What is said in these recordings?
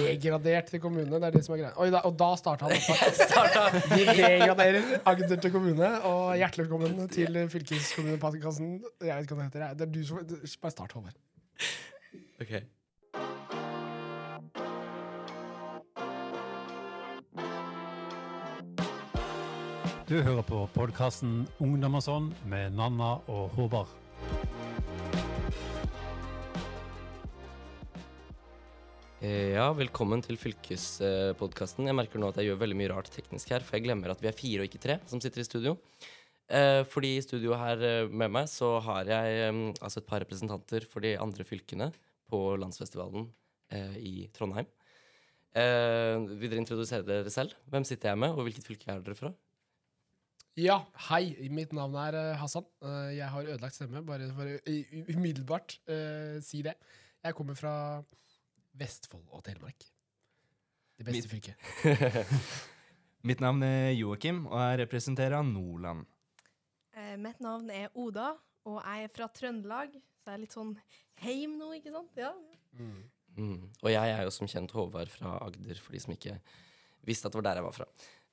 Degradert til kommune, det er det som er greia. Oi, da, og da starta han. Vi degraderer Agder til kommune, og hjertelig velkommen til fylkeskommunepodkasten. Jeg vet ikke hva det heter. Det er du som Bare start, Håvard. Ok. Du hører på podkasten Ungdom og sånn med Nanna og Håvard. Ja, velkommen til fylkespodkasten. Jeg merker nå at jeg gjør veldig mye rart teknisk her, for jeg glemmer at vi er fire og ikke tre som sitter i studio. Eh, fordi i studio her eh, med meg så har jeg eh, altså et par representanter for de andre fylkene på landsfestivalen eh, i Trondheim. Eh, vil dere introdusere dere selv? Hvem sitter jeg med, og hvilket fylke er dere fra? Ja, hei. Mitt navn er eh, Hassan. Eh, Jeg har ødelagt stemme, bare for å umiddelbart eh, si det. Jeg kommer fra Vestfold og Telemark. Det beste Mitt- fylket. Mitt navn er Joakim, og jeg representerer Nordland. Eh, mitt navn er Oda, og jeg er fra Trøndelag. Så jeg er litt sånn heim nå, ikke sant? Ja. Mm. Og jeg er jo som kjent Håvard fra Agder, for de som ikke visste at det var der jeg var fra.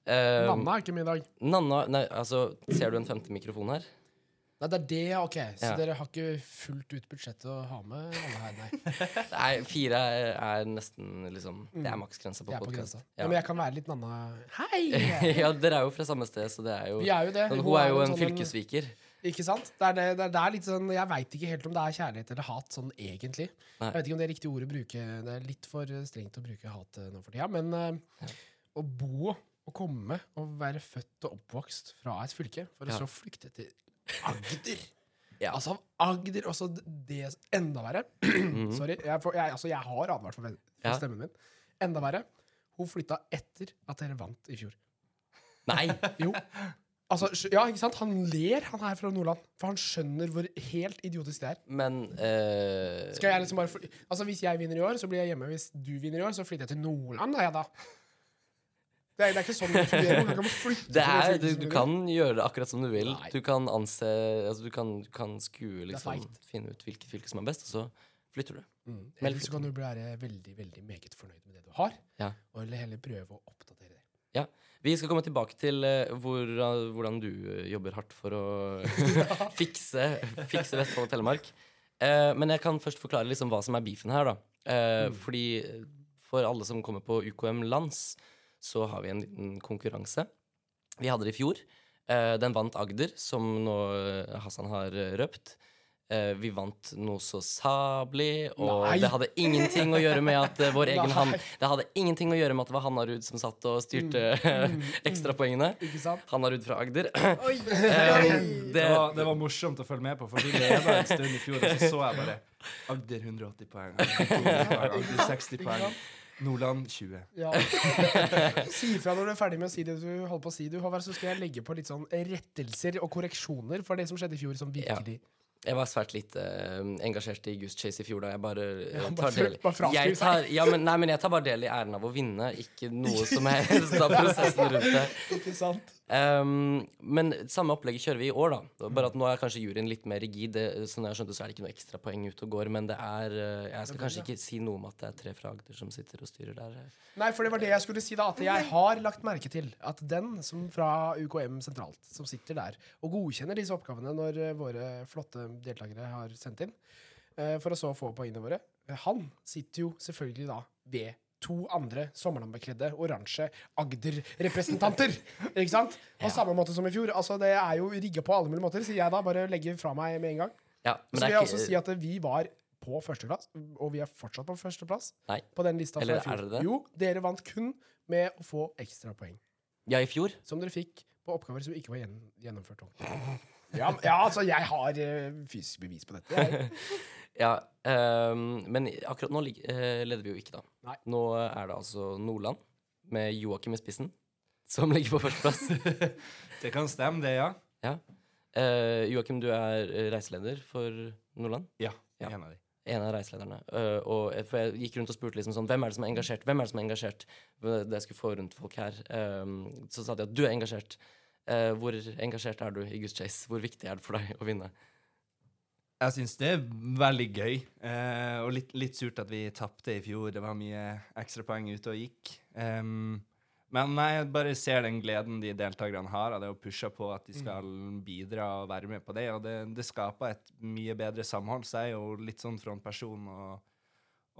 Eh, Nanna er ikke med i dag. Nanna, nei, altså, ser du en femte mikrofon her? Nei, det er det, ok. Så Ja. dere har ikke fullt ut budsjettet å ha med alle her, nei. Nei, fire er, er nesten liksom Det er maksgrensa på på podkast. Ja. Ja. men jeg kan være litt Nanna Hei! ja, dere er jo fra samme sted, så det er jo Vi er jo det. Men hun er jo en sånn fylkesviker. Ikke sant? Det er, det, det er, det er litt sånn Jeg veit ikke helt om det er kjærlighet eller hat sånn egentlig. Nei. Jeg vet ikke om det er riktig ord å bruke. Det er litt for eh, strengt å bruke hat eh, nå for tida. Men ja. å bo å komme og være født og oppvokst fra et fylke, for å Ja. så flykte til Agder Ja. Altså Agder, også det enda verre. Sorry. Jeg, får, jeg, altså, jeg har advart for, for Mhm. Ja. stemmen min. Enda verre. Hun flytta etter at dere vant i fjor. Nei! Jo. Altså, ja, ikke sant? Han ler, han her fra Nordland. For han skjønner hvor helt idiotisk det er. Men uh... Skal jeg liksom bare Altså, Hvis jeg vinner i år, så blir jeg hjemme. Hvis du vinner i år, så flytter jeg til Nordland. Da, jeg, da. Det er, det er ikke sånn det fungerer. Du kan flytte det er, du, du kan gjøre det akkurat som du vil. Nei. Du kan anse altså, Du kan, kan skue, liksom. Finne ut hvilket fylke som er best, og så flytter du. Mm. Eller så kan du være veldig veldig meget fornøyd med det du har, Ja. og heller prøve å oppdatere det. Ja. Vi skal komme tilbake til uh, hvor, hvordan du eh, jobber hardt for å fikse, fikse Vestfold og Telemark. Uh, men jeg kan først forklare liksom hva som er beefen her. da. Mm. Fordi for alle som kommer på UKM Lands, så har vi en liten konkurranse. Vi hadde det i fjor. Eh, den vant Agder, som nå eh, Hassan har eh, røpt. Eh, vi vant noe så sablig, og Nei. det hadde ingenting å gjøre med at vår egen han Det hadde ingenting å gjøre med at det var Hannarud som satt og styrte ekstrapoengene. Ikke sant? Hannarud fra Agder. Oi! Det det, var, det var morsomt å følge med på, for vi leda en stund i fjor, og så så jeg bare Agder 180 poeng, Agder 60 poeng, Nordland 20. Ja. si ifra når du er ferdig med å si det du holder på å si, du, Håvard, så skal jeg legge på litt sånn rettelser og korreksjoner for det som skjedde i fjor, som virkelig jeg var svært lite uh, engasjert i Goose Chase i fjor, da jeg bare Ja, tar del jeg tar, ja, men, Nei, men jeg tar bare del i æren av å vinne, ikke noe som helst av prosessen rundt det. Ikke sant? Um, men samme opplegget kjører vi i år, da. Bare at nå er kanskje juryen litt mer rigid. Sånn jeg skjønte, så er det ikke noe ekstrapoeng ute og går. Men det er eh, Jeg skal kanskje ikke si noe om at det er tre fra Agder som sitter og styrer der. Nei, for det var det jeg skulle si, da. At jeg har lagt merke til at den som fra UKM sentralt, som sitter der og godkjenner disse oppgavene når eh, våre flotte deltakere har sendt inn, eh, for å så få poengene våre, eh, han sitter jo selvfølgelig da ved to andre sommerlandbekledde oransje Agder-representanter. Ikke sant? På samme måte som i fjor. Altså, det er jo rigga på alle mulige måter, sier jeg da. Bare legger fra meg med en gang. Ja, men Så vil jeg også si at vi var på førsteplass, og vi er fortsatt på førsteplass Nei. på den lista. fra i fjor. er det? Jo, dere vant kun med å få ekstrapoeng. Ja, i fjor. Som dere fikk på oppgaver som ikke var gjennomført. Ja, ja, altså, jeg har eh, fysisk bevis på dette. Jeg. Ja, um, men akkurat nå lig- eh, leder vi jo ikke, da. Nei. Nå er det altså Nordland, med Joakim i spissen, som ligger på førsteplass. Det kan stemme, det, ja? ja. Eh, Joakim, du er eh, reiseleder for Nordland. Ja. Ja. En av de. En av reiselederne. Eh, og jeg- for jeg gikk rundt og spurte liksom sånn Hvem er det som er engasjert? Hvem er det som er engasjert? Det jeg skulle få rundt folk her. Ehm, så sa de at du er engasjert. Eh, hvor engasjert er du i Goose Chase? Hvor viktig er det for deg å vinne? Jeg syns det er veldig gøy, eh, og litt, litt surt at vi tapte i fjor. Det var mye ekstrapoeng ute og gikk. Um, men nei, jeg bare ser den gleden de deltakerne har av det, å pushe på at de skal bidra og være med på det. Og det, det skaper et mye bedre samhold. Så jeg er jo litt sånn frontperson og,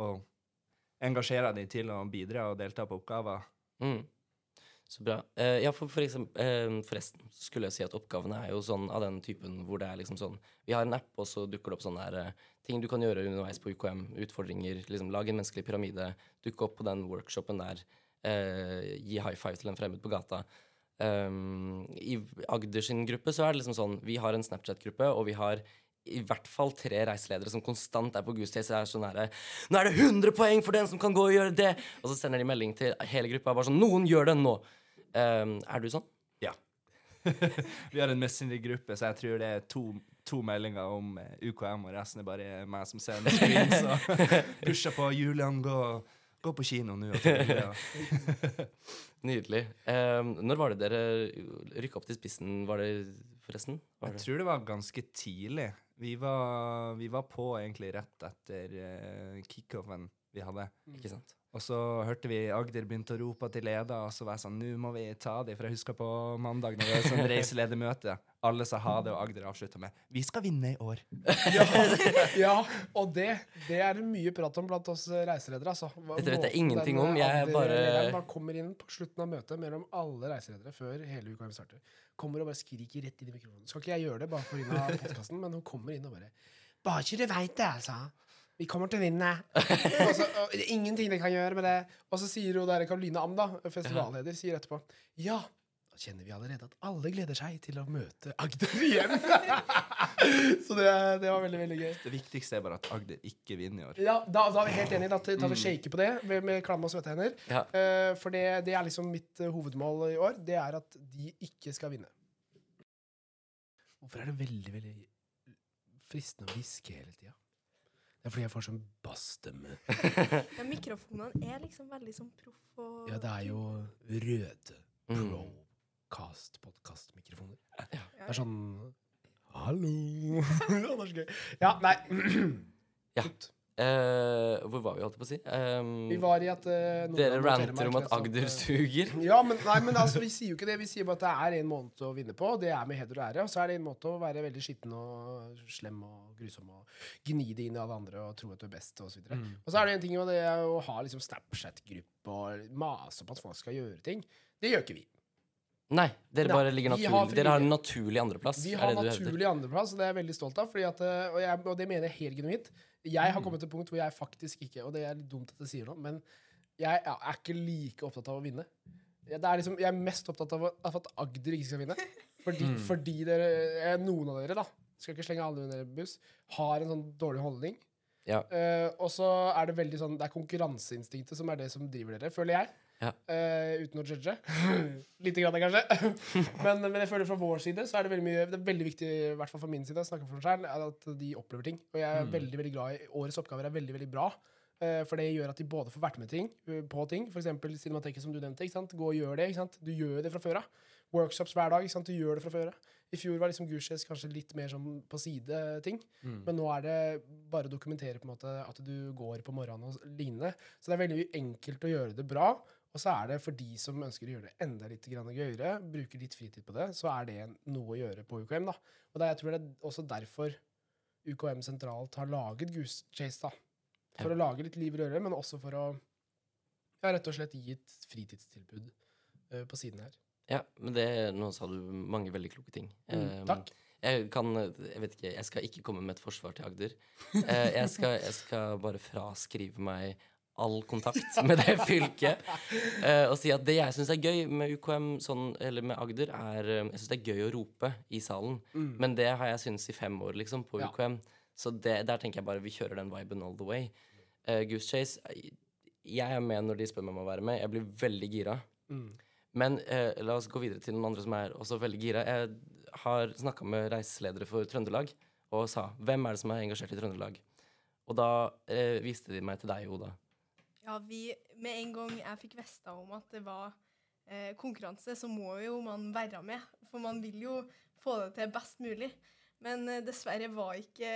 og engasjerer de til å bidra og delta på oppgaver. Mm. Så bra. Uh, ja, for, for eksempel, uh, forresten skulle jeg si at oppgavene er jo sånn av den typen hvor det er liksom sånn Vi har en app, og så dukker det opp sånne her, uh, ting du kan gjøre underveis på UKM. Utfordringer. liksom Lag en menneskelig pyramide. Dukke opp på den workshopen der. Gi high five til en fremmed på gata. Um, I Agder sin gruppe så er det liksom sånn Vi har en Snapchat-gruppe, og vi har i hvert fall tre reiseledere som konstant er på Goose er sånn herre Nå er det 100 poeng for den som kan gå og gjøre det! Og så sender de melding til hele gruppa. Bare sånn Noen gjør det nå! Um, er du sånn? Ja. Vi har en Messenger-gruppe, så jeg tror det er to, to meldinger om eh, UKM, og resten er bare meg som ser en screen. Så pusher på Julian, gå, gå på kino nå. Nydelig. Um, når var det dere rykka opp til spissen, var det forresten? Var Jeg det? tror det var ganske tidlig. Vi var, vi var på egentlig rett etter uh, kickoffen vi hadde. Ikke sant? Og så hørte vi Agder begynte å rope til leder, og så var jeg sånn Nå må vi ta dem. For jeg husker på mandag når vi hadde sånn reiseledermøte. Alle sa ha det, og Agder avslutta med Vi skal vinne i år. Ja, og det, det er det mye prat om blant oss reiseledere. Altså. Dette vet jeg ingenting om, jeg bare- Man kommer inn på slutten av møtet mellom alle reiseledere før hele UKM starter. Kommer og bare skriker rett inn i mikrofonen. Skal ikke jeg gjøre det bare for å vinne podkasten, men hun kommer inn og bare Bare ikke du veit det, altså. Vi kommer til å vinne. og så, og, ingenting de kan gjøre med det. Og så sier hun der Karoline Am, da, festivalleder, sier etterpå Ja, da kjenner vi allerede at alle gleder seg til å møte Agder igjen. så det, det var veldig, veldig gøy. Det viktigste er bare at Agder ikke vinner i år. Ja, da, da er vi helt enige. Da tar vi shake på det med, med klamme og svette hender. Ja. Uh, for det, det er liksom mitt uh, hovedmål i år. Det er at de ikke skal vinne. Hvorfor er det veldig, veldig fristende å hviske hele tida? Det er fordi jeg får sånn bassstemme. Ja, mikrofonene er liksom veldig sånn proff og Ja, det er jo røde Mm. Procast-podkast-mikrofoner. Ja, Det er sånn Hallo! ja, det er så gøy. Ja, nei. Ja. Eh, hvor var vi, holdt jeg på å si? Um, Vi var i at uh, dere ranter om at Agder eh, suger. Ja, men, nei, men altså, vi sier jo ikke det. Vi sier bare at det er en måned å vinne på. Det er med heder og ære. Og så er det en måte å være veldig skitten og slem og grusom og gni det inn i alle andre og tro at du er best, og så videre. Mm. Og så er det en ting med det er å ha liksom Snapchat-gruppe og mase på at folk skal gjøre ting. Det gjør ikke vi. Nei, dere Nei, bare ligger vi har naturlig Dere har en naturlig andreplass. Vi er har det du naturlig andreplass, og det er jeg veldig stolt av. Fordi at, eh, og, jeg, og det mener jeg helt genuint. Jeg har kommet til et punkt hvor jeg faktisk ikke Og det er litt dumt at jeg sier noe, men jeg er ikke like opptatt av å vinne. Jeg, det er liksom, jeg er mest opptatt av, at Agder ikke skal vinne. Fordi, fordi dere, eh, noen av dere, da, skal ikke slenge alle under buss, har en sånn dårlig holdning. Ja. Uh, og så er det veldig sånn Det er konkurranseinstinktet som er det som driver dere, føler jeg. Ja. Uh, uten å judge. Lite grann, kanskje. men, men jeg føler fra vår side så er det veldig mye Det er veldig viktig, i hvert fall fra min side, selv, at de opplever ting. Og jeg er Mm. veldig veldig glad i Årets oppgaver er veldig veldig bra. Uh, for det gjør at de både får vært med ting, på ting. Eksempel Cinemateket, som du nevnte. Ikke sant? Gå og gjør det. Ikke sant? Du gjør det fra før av. Workshops hver dag. Ikke sant? Du gjør det fra før av. I fjor var liksom Gushes kanskje litt mer sånn på side-ting. Mm. Men nå er det bare å dokumentere på en måte at du går på morgenen og lignende. Så det er veldig enkelt å gjøre det bra. Og så er det for de som ønsker å gjøre det enda litt gøyere, bruker litt fritid på det, så er det noe å gjøre på UKM. da. Og det, er- jeg tror det er også derfor UKM sentralt har laget Goose Chase. da. For Ja. å lage litt liv og røre, men også for å ja, rett og slett gi et fritidstilbud uh, på siden her. Ja, men det, nå sa du mange veldig kloke ting. Mm, um, takk. Jeg kan Jeg vet ikke, jeg skal ikke komme med et forsvar til Agder. Uh, jeg, skal, jeg skal bare fraskrive meg all kontakt med det fylket. Uh, og si at det jeg syns er gøy med UKM, sånn, eller med Agder, er eh, Jeg syns det er gøy å rope i salen. Mm. Men det har jeg syntes i fem år, liksom, på Ja. UKM. Så det, der tenker jeg bare vi kjører den viben all the way. Uh, Goose Chase Jeg er med når de spør meg om å være med. Jeg blir veldig gira. Mm. Men eh, la oss gå videre til noen andre som er også veldig gira. Jeg har snakka med reiseledere for Trøndelag og sa hvem er det som er engasjert i Trøndelag. Og da eh, viste de meg til deg, Oda. Ja, vi, med en gang jeg fikk vite om at det var eh, konkurranse, så må jo man være med. For man vil jo få det til best mulig. Men eh, dessverre var ikke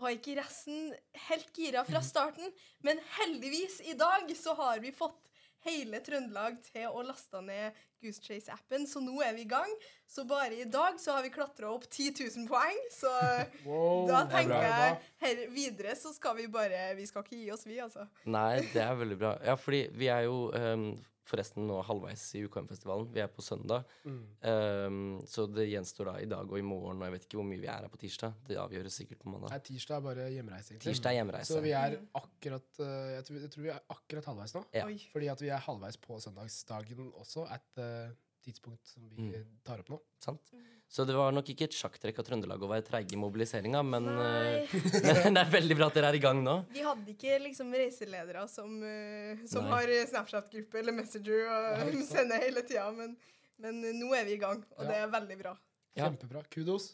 var ikke resten helt gira fra starten. Men heldigvis, i dag så har vi fått hele Trøndelag til å laste ned Goose Chase-appen, så nå er vi i gang. Så bare i dag så har vi klatra opp 10 000 poeng, så Wow, da er tenker bra jeg her videre så skal vi bare Vi skal ikke gi oss, vi, altså. Nei, det er veldig bra. Ja, fordi vi er jo ehm, forresten nå halvveis i UKM-festivalen. Vi er på søndag. Mm. Um, så det gjenstår da i dag og i morgen, og jeg vet ikke hvor mye vi er her på tirsdag. Det avgjøres sikkert på mandag. Nei, tirsdag er bare hjemreise, egentlig. Tirsdag er hjemreise. Så vi er akkurat eh, jeg, tror, jeg tror vi er akkurat halvveis nå. Ja. Fordi at vi er halvveis på søndagsdagen også, et uh, tidspunkt som vi Mm. tar opp nå. Sant? Så det var nok ikke et sjakktrekk av Trøndelag å være treige i mobiliseringa, men, Nei. eh, men det er veldig bra at dere er i gang nå. Vi hadde ikke liksom reiseledere som, eh, som har Snapchat-gruppe eller Messenger og Ja, sender hele tida, men, men nå er vi i gang, og Ja. det er veldig bra. Ja. Kjempebra. Kudos.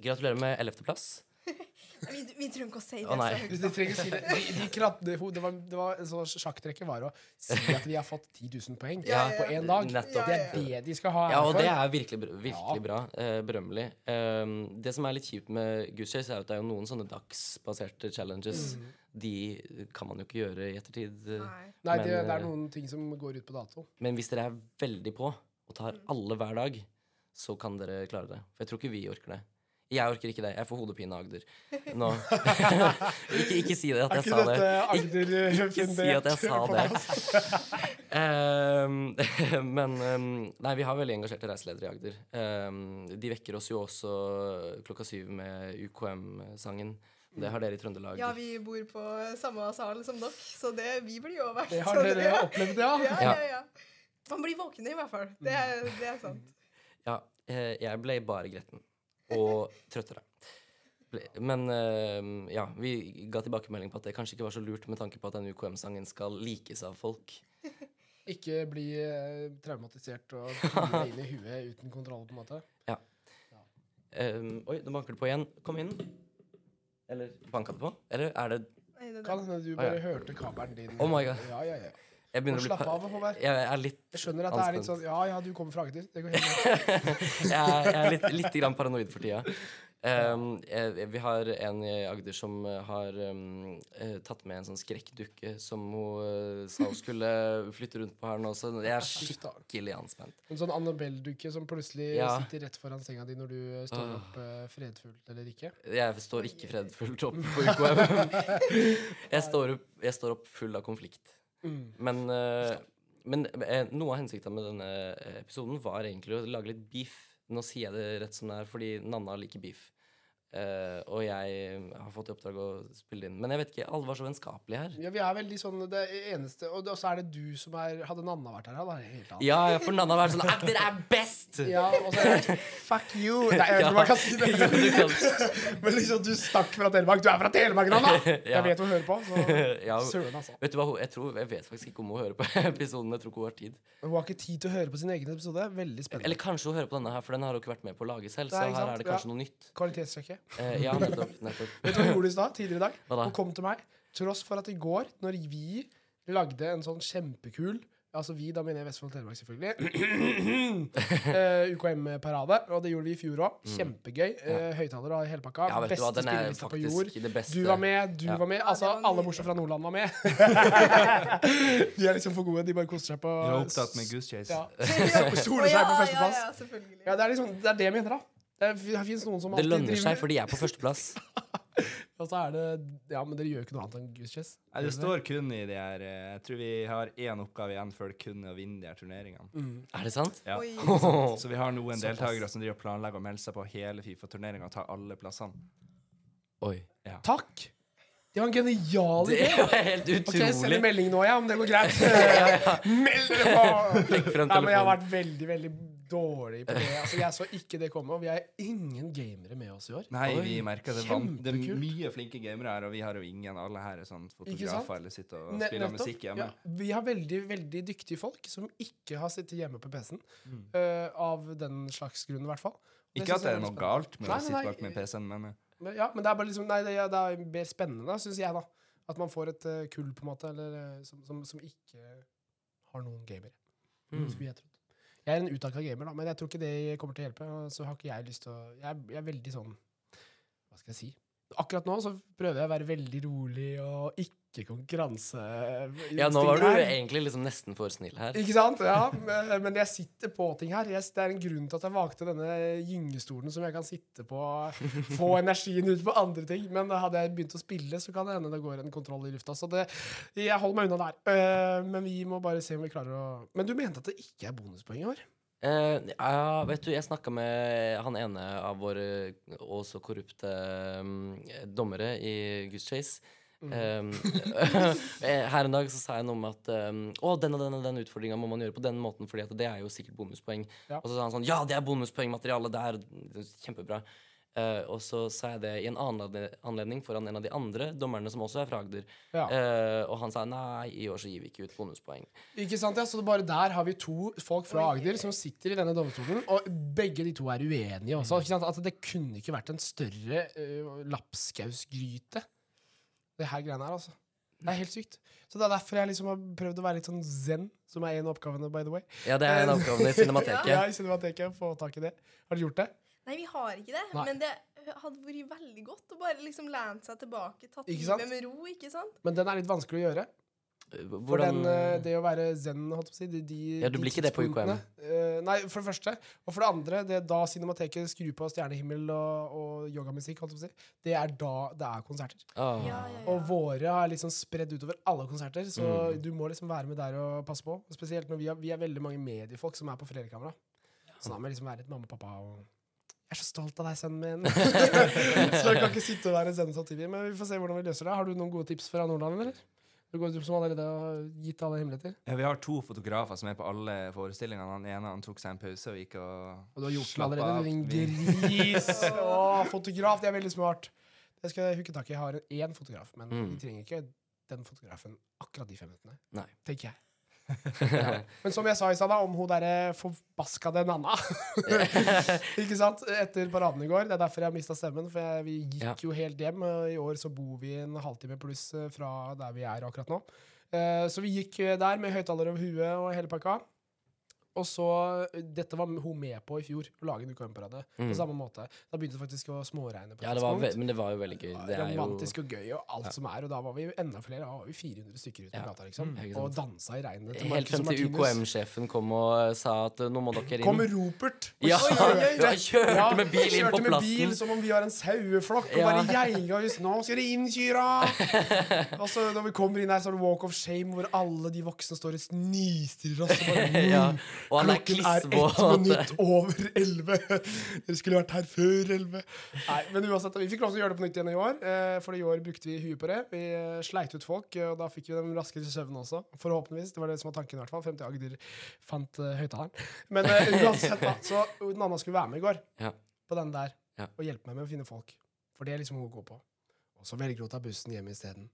Gratulerer med ellevteplass. Vi, vi trenger ikke å si det Å, nei. så høyt. De trenger å si det de, de krat, det, det var, det var sånn Sjakktrekket var å si at vi har fått 10 000 poeng Ja, på én dag. Nettopp. Det er det de skal ha Ja, og det er virkelig, virkelig Ja. bra. Eh, berømmelig. Um, det som er litt kjipt med Goose Chase, er at det er jo noen sånne dagsbaserte challenges. De kan man jo ikke gjøre i ettertid. eh. Nei. Nei, Men, det, det eh, er noen ting som går ut på dato. Men hvis dere er veldig på og tar alle hver dag, så kan dere klare det. For jeg tror ikke vi orker det. Jeg orker ikke det. Jeg får hodepine av Agder. Nå. ikke, ikke si det at jeg sa det. Ikke, Ikke si at jeg sa det. Um, men um, Nei, vi har veldig engasjerte reiseledere i Agder. Um, de vekker oss jo også klokka syv med UKM-sangen. Det har dere i Trøndelag. Ja, vi bor på samme sal som dere, så det, vi blir jo vært. Det har dere opplevd, ja? Ja, ja, ja. Man blir våken i hvert fall. Det, er- det er sant. Ja, eh, jeg ble bare gretten. Og trøttere. Men eh, ja, vi ga tilbakemelding på at det kanskje ikke var så lurt med tanke på at den UKM-sangen skal likes av folk. Ikke bli eh, traumatisert og bli inn i huet uten kontroll, på en måte. Ehm, oi, nå banker det på igjen. Kom inn. Eller banka det på? Eller er det Nei, det, Kan hende du bare hørte kabelen din. Oh my God. Ja, ja, ja. Jeg begynner å bli slapp av, Håvard. Jeg er litt Jeg skjønner at det er litt sånn Ja, ja, du kommer fra Agder. Det går helt greit. jeg, er- jeg er litt, litt grann paranoid for tida. Um, jeg, vi har en i Agder som har um, tatt med en sånn skrekkdukke som hun uh, sa hun skulle flytte rundt på her nå, så jeg er skikkelig anspent. En sånn Annabelle-dukke som plutselig Ja. sitter rett foran senga di når du eh, står uh. opp uh, fredfullt eller ikke. Jeg står ikke fredfullt opp på UKM. jeg, står opp, jeg står opp full av konflikt. Mm. Men, uh, men eh, noe av hensikten med denne eh, episoden var egentlig å lage litt beef. Nå sier jeg det rett som det er, fordi Nanna liker beef. Eh, og jeg har fått i oppdrag å spille inn. Men jeg vet ikke, alle var så vennskapelige her. Ja, vi er veldig sånn det eneste Og så er det du som er Hadde Nanna vært her, hadde det vært helt annet. Ja, ja, for Nanna var sånn Agder er best! Ja, og så er det Fuck you! Nei, om man kan si det. Ja. Men liksom, du stakk fra Telemark. Du er fra Telemark, Nanna! Ja. Jeg vet hun hører på. Så Ja, søren, altså. vet du hva, jeg, tror, jeg vet faktisk ikke om hun hører på episoden. Jeg tror ikke hun har tid. Men hun har ikke tid til å høre på sin egen episode. Veldig spennende. Eller kanskje hun hører på denne her, for den har hun ikke vært med på å lage selv. Så her er det kanskje Ja. noe nytt. Eh, ja, nettopp. nettopp. Vet du hva hun gjorde i stad? Tidligere i dag? Hva da? Hun kom til meg, tross for at i går, når vi lagde en sånn kjempekul Altså vi, da mener jeg Vestfold og Telemark, selvfølgelig. uh, UKM-parade. Og det gjorde vi i fjor òg. Kjempegøy. Uh, Høyttalere og hele pakka. Mm. Ja, Beste den er spillelista på jord. Du var med, du Ja. var med. Altså, alle bortsett fra Nordland var med. de er liksom for gode. De bare koser seg på Du er opptatt med Goose Chase. Ja. Soler seg på ja, førsteplass. Ja, det er liksom, det er det jeg mener, da. Det, det fins noen som Det lønner seg, for de er på førsteplass. Og så er det Ja, men dere gjør jo ikke noe annet enn Goose Chess. Nei, det står kun i de her eh, Jeg tror vi har én oppgave igjen før det kun er å vinne de her turneringene. Mm. Er det sant? Ja. Oi. Så vi har noen Såpass. deltakere som driver og planlegger å melde seg på hele Fifa-turneringa og ta alle plassene. Oi. Takk! De har en genial Det idé. er helt Ok, jeg sender utrolig. melding nå, ja, om det går greit. Meld dere på! Legg frem Ja, men jeg har telefonen. vært veldig, veldig dårlig på det. Altså, Jeg så ikke det komme, og vi er ingen gamere med oss i år. Nei, vi merker det, van- det er mye flinke gamere her, og vi har jo ingen. Alle her er sånn fotografer eller sitter og spiller nettopp. musikk hjemme. Ja, vi har veldig veldig dyktige folk som ikke har sittet hjemme på PC-en. Mm. Uh, av den slags grunn, i hvert fall. Ikke at det jeg er noe galt med Nei, å sitte bak med PC-en, men eh, ja, men det er bare liksom Nei, det er, det er mer spennende, syns jeg, da. At man får et uh, kull, på en måte, eller, som, som, som ikke har noen gamere. Mm. Skulle jeg trodd. Jeg er en utdanka gamer, da, men jeg tror ikke det kommer til å hjelpe. Så har ikke jeg lyst til å Jeg, jeg er veldig sånn Hva skal jeg si? Akkurat nå så prøver jeg å være veldig rolig og ikke konkurranse. Ja, nå var du egentlig liksom nesten for snill her. Ikke sant? Ja, men men jeg sitter på ting her. Jeg, det er en grunn til at jeg valgte denne gyngestolen som jeg kan sitte på, få energien ut på andre ting. Men hadde jeg begynt å spille, så kan det hende det går en kontroll i lufta. Så det, jeg holder meg unna der. Eh, Men vi må bare se om vi klarer å Men du mente at det ikke er bonuspoeng i år? Eh, ja, vet du, jeg snakka med han ene av våre også korrupte um, dommere i Goose Chase. Um, eh, her en dag så sa jeg noe om at um, Å, den og den og den utfordringa må man gjøre på den måten, Fordi det er jo sikkert bonuspoeng. Ja. Og så sa han sånn Ja, det er bonuspoengmateriale! Er det er kjempebra. Eh, og så sa jeg det i en annen anledning foran en av de andre dommerne som også er fra Agder. Ja. Uh, og han sa nei, i år så gir vi ikke ut bonuspoeng. Ikke sant, ja, så bare der har vi to folk fra Agder som sitter i denne dommerstolen, og begge de to er uenige også. Ikke sant? At det kunne ikke vært en større uh, lapskausgryte, det her greiene her, altså. Det er helt sykt. Så det er derfor jeg liksom har prøvd å være litt sånn zen, som er en av oppgavene, by the way. Ja, det er en av oppgavene i Cinemateket. Ja, i Cinemateket, få tak i det. Har du gjort det? Nei, vi har ikke det. Nei. Men det hadde vært veldig godt å bare liksom lene seg tilbake, tatt livet med ro, ikke sant? Men den er litt vanskelig å gjøre. For den, eh, det å være zen, holdt jeg på å si de, de, Ja, du blir ikke det på tidspunktene, eh, nei, for det første. Og for det andre, det er da Cinemateket skrur på stjernehimmel og, og yogamusikk, holdt jeg på å si, det er da det er konserter. Oh. Ja, ja, Og våre har liksom spredd utover alle konserter, så Mm. du må liksom være med der og passe på. Spesielt når vi har, vi er veldig mange mediefolk som er på flerkamera. Så da må jeg liksom være litt mamma og pappa og Jeg er så stolt av deg, sønnen min. så jeg kan ikke sitte og være en samtidig. Men vi får se hvordan vi løser det. Har du noen gode tips fra Nordland, eller? Du går som allerede har gitt alle hemmeligheter. Ja, vi har to fotografer som er på alle forestillingene. Han ene han tok seg en pause og gikk og Og du har gjort det Slapp allerede, av. din gris. Å, fotograf, det er veldig smart. Det skal jeg hooke tak i. Jeg har én fotograf, men Mm. vi trenger ikke den fotografen akkurat de fem minuttene. Nei. Tenker jeg. ja. Men som jeg sa i stad, om hun derre forbaskede Nanna Ikke sant? Etter paraden i går. Det er derfor jeg har mista stemmen. For jeg, vi gikk Ja. jo helt hjem. I år så bor vi en halvtime pluss eh, fra der vi er akkurat nå. Eh, Så vi gikk eh, der med høyttaler over huet og hele pakka. Og så, eh, Dette var hun med på i fjor, å lage en ukeparade. på Mm. samme måte. Da begynte det faktisk å småregne på Ja, det var, men det var jo veldig gøy. Det jo Romantisk og gøy og alt som er. Og da var vi enda flere. Da var vi 400 stykker ute på Ja. gata, liksom. Mm, Og dansa i regnet. til Helt frem til UKM-sjefen kom og sa at uh, nå må dere inn. Kommer Ropert og Ja, kjører- ja, kjørte Ja, med bil inn kjørte med bil som om vi har en saueflokk, og bare geiga oss. Nå skal det inn, Kyra! og så når vi kommer inn her, så er det Walk of Shame, hvor alle de voksne står og nistirrer oss. og Bare, mm, Ja, og han er Klokken er ett minutt over elleve. Dere skulle vært her før elleve. Nei, men uansett, vi fikk lov til å gjøre det på nytt igjen i år. eh, For i år brukte vi huet på det. Vi eh, sleit ut folk, og da fikk vi dem raskere til søvn også. Forhåpentligvis. Det var det som var tanken, i hvert fall. Frem til Agder fant uh, høyttaleren. Men uh, uansett, da. Så Nanna skulle være med i går Ja. på den der Ja. og hjelpe meg med å finne folk. For det er liksom hun går på. Og så velger hun å ta bussen hjem isteden.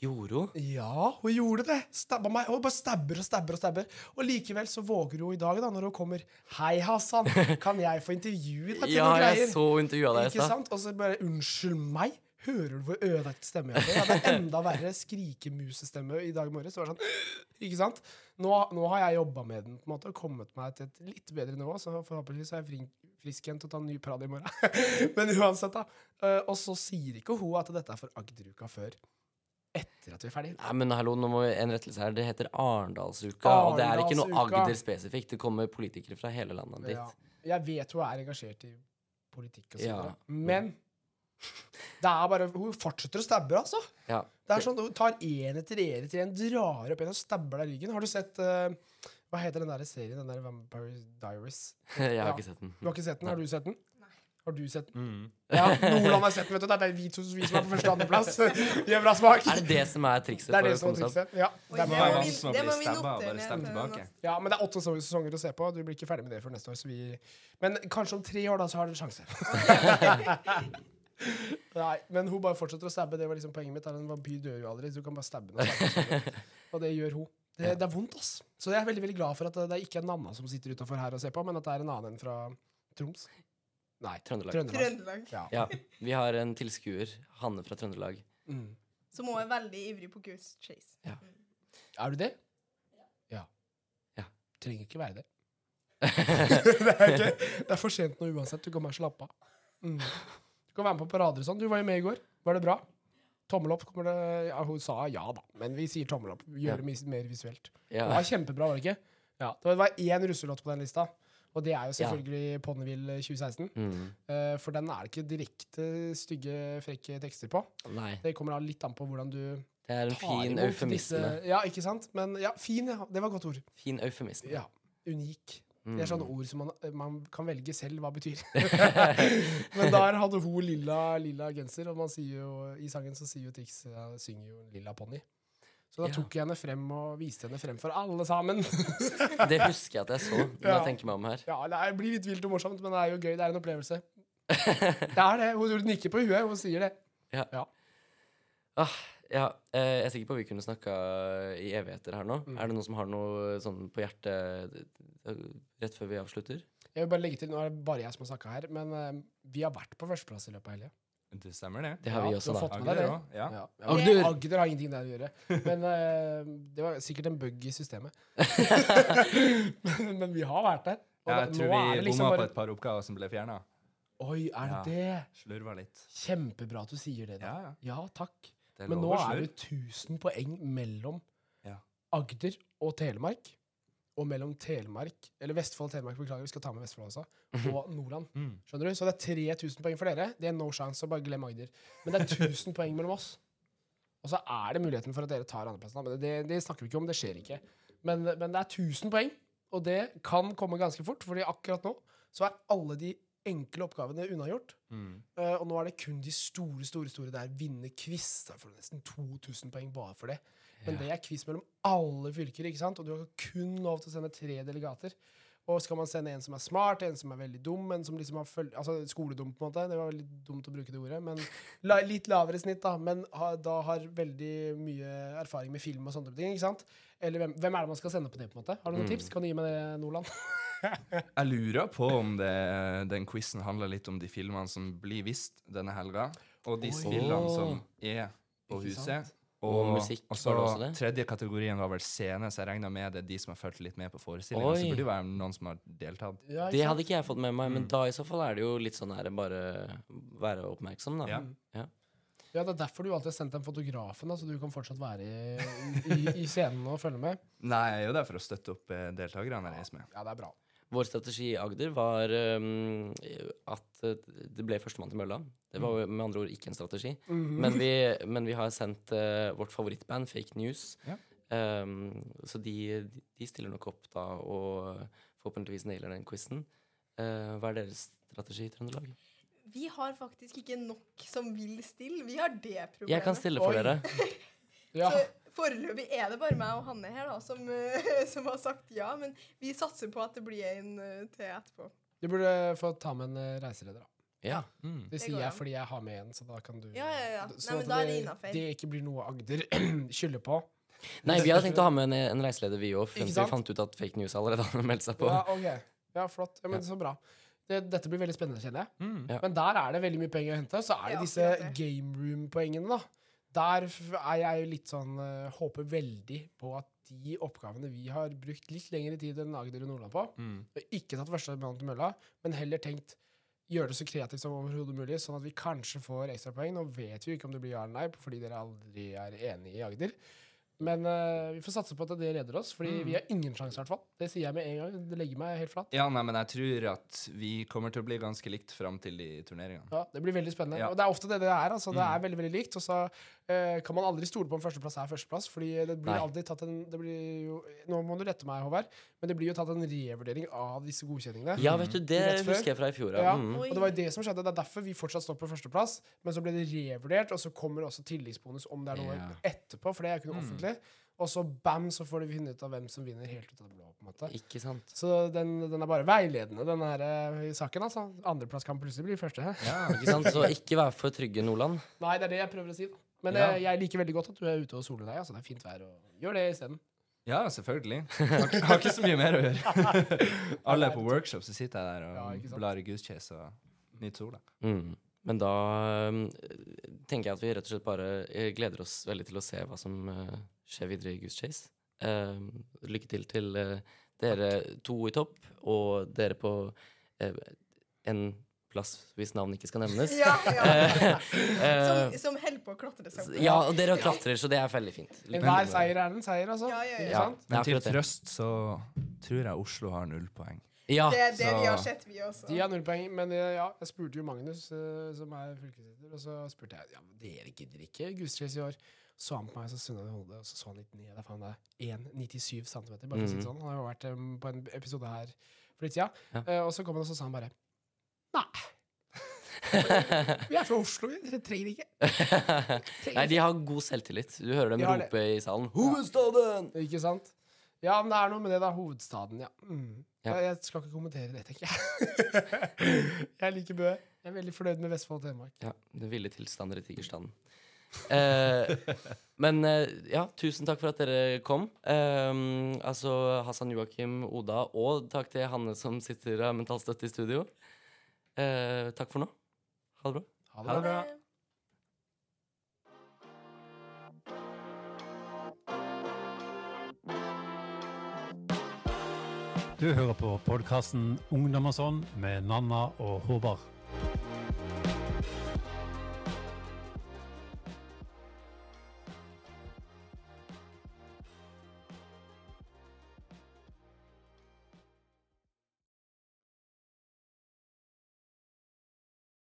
Gjorde hun? Ja, hun gjorde det. Stabba meg. Hun bare stabber og stabber og stabber. Og likevel så våger hun i dag, da, når hun kommer Hei, Hassan, kan jeg få intervjue deg til Ja, noen jeg så intervjua deg Ikke sant? Og så bare Unnskyld meg. Hører du hvor ødelagt stemme jeg har? Jeg hadde enda verre skrikemusestemme i dag morges. Så var sånn Ikke sant? Nå, nå har jeg jobba med den på en måte og kommet meg til et litt bedre nivå, så forhåpentligvis er jeg frisk igjen til å ta en ny prat i morgen. Men uansett, da. Eh, og så sier ikke hun at dette er for Agderuka før etter at vi er ferdig. Nei, men hallo, nå må vi en rettelse her. Det heter Arendalsuka, og det er ikke noe Agder spesifikt. Det kommer politikere fra hele landet ditt. Ja. Jeg vet hun er engasjert i politikk og sånn, Ja. Men det er bare Hun fortsetter å stabbe, altså. Ja. Det er sånn, Hun tar én etter én etter én, drar opp en og stabber deg i ryggen. Har du sett uh, Hva heter den der serien? Den der Vampire Diaries? Jeg har Ja. ikke sett den. Du har ikke sett den? Har du sett den? Har du sett den? Mm. Ja, Nordland har sett den, vet du. Det er vi to vi som er på første og andreplass. Vi bra smak. Er det det som er trikset Det er det som er trikset. Ja, det er det vi- det vi bare til tilbake. ja, men det er åtte sesonger- å se på. Du blir ikke ferdig med det før neste år. Så vi... Men kanskje om tre år, da, så har du en sjanse. Nei, men hun bare fortsetter å stabbe. Det var liksom poenget mitt. En vampyr dør jo aldri, så du kan bare stabbe henne. Og, det gjør hun. Det, det er vondt, ass. Så jeg er veldig veldig glad for at det er ikke er Nanna som sitter utafor her og ser på, men at det er en annen enn fra Troms. Nei, Trøndelag. Trøndelag. Trøndelag. Ja. Ja, vi har en tilskuer, Hanne fra Trøndelag. Mm. Som også er veldig ivrig på Goose Chase. Ja. Er du det? Ja. Ja. Trenger ikke være det. det, er ikke, det er for sent nå uansett. Du kan bare slappe av. Mm. Du kan være med på parader og sånn. Du var jo med i går. Var det bra? Tommel opp. Kommer det ja, Hun sa ja, da, men vi sier tommel opp. Ja. Gjør det mer visuelt. Ja. Det var kjempebra, var det ikke? Ja. Det var én russelåt på den lista, og det er jo Ja. selvfølgelig Ponyville 2016. Mm. Uh, for den er det ikke direkte stygge, frekke tekster på. Nei. Det kommer da litt an på hvordan du Det er en tar fin imot eufemisme. disse- Ja, ikke sant? Men ja, fin, ja. Det var et godt ord. Fin eufemisme. Ja. Unik. Mm. Det er sånne ord som man, man kan velge selv hva betyr. Men der hadde hun lilla, lilla genser, og man sier jo, i sangen så sier jo Tix ja, synger jo Lilla ponni. Så da Ja. tok jeg henne frem og viste henne frem for alle sammen. Det husker jeg at jeg så. Når Ja. jeg tenker meg om her. ja, Det blir litt vilt og morsomt, men det er jo gøy. Det er en opplevelse. Det er det. Hun nikker på huet, hun sier det. Ah, ja, eh, jeg er sikker på at vi kunne snakka i evigheter her nå. Mm. Er det noen som har noe sånn på hjertet eh, rett før vi avslutter? Jeg vil bare legge til, Nå er det bare jeg som har snakka her, men eh, vi har vært på førsteplass i løpet av helga. Det stemmer, det. Det har vi også, du har da. Agder det. Ja. Ja. Agder! Agder har ingenting der å gjøre. Men uh, det var sikkert en bug i systemet. men, men vi har vært der. Og Jeg da- tror nå vi liksom bomma bare- på et par oppgaver som ble fjerna. Oi, er det Ja. det? Slurva litt. Kjempebra at du sier det, da. Ja, ja. Ja, takk. Men nå er det 1000 poeng mellom Ja. Agder og Telemark. Og mellom Telemark, eller Vestfold Telemark, beklager, vi skal ta med Vestfold også, og Nordland. Mm. Skjønner du? Så det er 3000 poeng for dere. Det er no chance, så bare glem Agder. Men det er 1000 poeng mellom oss. Og så er det muligheten for at dere tar andreplassen. Men det, det snakker vi ikke om, det skjer ikke. Men, men det er 1000 poeng, og det kan komme ganske fort, fordi akkurat nå så er alle de enkle oppgavene unnagjort. Mm. Uh, og nå er det kun de store, store, store der. Vinne quiz. Da får du nesten 2000 poeng bare for det. Men det er quiz mellom alle fylker, ikke sant? Og du har kun lov til å sende tre delegater. Og skal man sende en som er smart, en som er veldig dum, en som liksom har føl Altså skoledum, på en måte. Det var veldig dumt å bruke det ordet. Men la, litt lavere snitt, da. Men ha, da har veldig mye erfaring med film og sånne ting. ikke sant? Eller hvem, hvem er det man skal sende på det, på en måte? Har du noen Mm. tips? Kan du gi meg det, Nordland? Jeg lurer på om det, den quizen handler litt om de filmene som blir vist denne helga, og de Oi. spillene som er på huset. Sant? Og musikk, og så var det også det? Tredje kategorien var vel scene, så jeg regna med det er de som har fulgt litt med på forestillinga. Så burde det være noen som har deltatt. Ja, Det hadde ikke jeg fått med meg, men Mm. da i så fall er det jo litt sånn her bare være oppmerksom, da. Ja. Ja, Det er derfor du alltid har sendt den fotografen, da, så du kan fortsatt være i, i, i scenen og følge med. Nei, jeg er jo der for å støtte opp eh, deltakerne jeg reiser med. Ja, det er bra. Vår strategi i Agder var um, at eh, det ble førstemann til mølla. Det var med andre ord ikke en strategi. Mhm. Men vi, men vi har sendt uh, vårt favorittband, Fake News. Ja. Um, så de, de stiller nok opp da og forhåpentligvis nailer den quizen. Uh, hva er deres strategi i Trøndelag? Vi har faktisk ikke nok som vil stille. Vi har det problemet. Jeg kan stille for Oi. dere. Ja. Så foreløpig er det bare meg og Hanne her da, som, eh, som har sagt ja. Men vi satser på at det blir en eh, til etterpå. Du burde få ta med en eh, reiseleder, da. Ja. Mm. Det Det sier går jeg fordi jeg har med en, så da kan du Ja, ja, ja. Så Nei, men at da er det innenfor. det ikke blir noe Agder skylder på. Nei, vi hadde tenkt å ha med en, en reiseleder, vi òg, vi fant ut at Fake News allerede hadde meldt seg på. Ja, okay. Ja, flott. Ja, men Så bra. Det, dette blir veldig spennende, kjenner jeg. Mm. Ja. Men der er det veldig mye penger å hente. Så er det Ja, disse game room-poengene, da. Der er jeg jo litt sånn eh, Håper veldig på at de oppgavene vi har brukt litt lengre tid enn Agder og Nordland på, Mm. ikke tatt førstemann til mølla, men heller tenkt gjøre det så kreativt som overhodet mulig, sånn at vi kanskje får ekstrapoeng. Nå vet vi jo ikke om det blir ja eller nei, fordi dere aldri er enige i Agder. Men uh, vi får satse på at det redder oss, fordi Mm. vi har ingen sjanse, i hvert fall. Det sier jeg med en gang. Det legger meg helt flat. Ja, nei, men jeg tror at vi kommer til å bli ganske likt fram til de turneringene. Ja, Det blir veldig spennende. Ja. Og det er ofte det det er. altså. Det Mm. er veldig veldig likt. Og så uh, kan man aldri stole på om førsteplass er førsteplass. fordi det blir Nei. alltid tatt en det blir jo, Nå må du rette meg, Håvard, men det blir jo tatt en revurdering av disse godkjenningene. Ja, vet du, det husker jeg fra i fjor. Ja. Ja. Mm. Og det var jo det som skjedde. Det er derfor vi fortsatt står på førsteplass. Men så ble det revurdert, og så kommer også tilleggsbonus om det er noe yeah. etterpå. For det er jo ikke noe Mm. Offentlig. Og så bam, så får de finne ut av hvem som vinner helt ut av det blå. på en måte. Ikke sant. Så den, den er bare veiledende, den her eh, saken. altså. Andreplass kan plutselig bli første. Ja, Ikke sant? Så ikke vær for trygge, Nordland. Nei, det er det jeg prøver å si. da. Men Ja. eh, jeg liker veldig godt at du er ute og soler deg. altså Det er fint vær. og Gjør det isteden. ja selvfølgelig. Har, ikke- har ikke så mye mer å gjøre. Alle er på workshop, så sitter jeg der Ja, og ikke sant? blar i Goose Chase og nyter sola. Mm. Men da um, tenker jeg at vi rett og slett bare eh, gleder oss veldig til å se hva som eh, skjer videre i Goose Chase. Lykke til til eh, dere to i topp, og dere på eh, en plass hvis navn ikke skal nevnes. Ja, ja. Eh, Som, som holder på å klatre seg opp. ja, og dere klatrer, så det er veldig fint. Enhver seier er en seier, altså. Ja, ja, ja. Ja, sant? det Men til trøst så tror jeg Oslo har null poeng. Ja, Det er det Så- vi har sett, vi også. De har null poeng, men eh, ja, jeg spurte jo Magnus, eh, som er fylkesleder, og så spurte jeg ja, men dere gidder ikke gudstjeneste i år. Så han på meg, så snudde han hodet, og så så han litt ned. Da faen det er 1,97 cm. Bare for å si det Mhm. sånn. Han har jo vært um, på en episode her for litt siden. Ja. Uh, og så kom han og så sa han bare Nei. Vi er fra Oslo, vi. Dere trenger ikke. Nei, de har god selvtillit. Du hører dem De rope i salen. Hovedstaden! Ikke sant? Ja, men det er noe med det, da. Hovedstaden, ja. Mm. Ja. Jeg, jeg skal ikke kommentere det, tenker jeg. jeg liker Bø. Jeg er veldig fornøyd med Vestfold og Telemark. Ja, det ville tilstander i tigerstanden. Eh, men eh, ja, tusen takk for at dere kom. Eh, altså Hassan Joakim, Oda, og takk til Hanne som sitter av mental støtte i studio. Eh, takk for nå. Ha det bra. Ha Ha det bra. Du hører på podkasten Ungdom og sånn med Nanna og Håvard.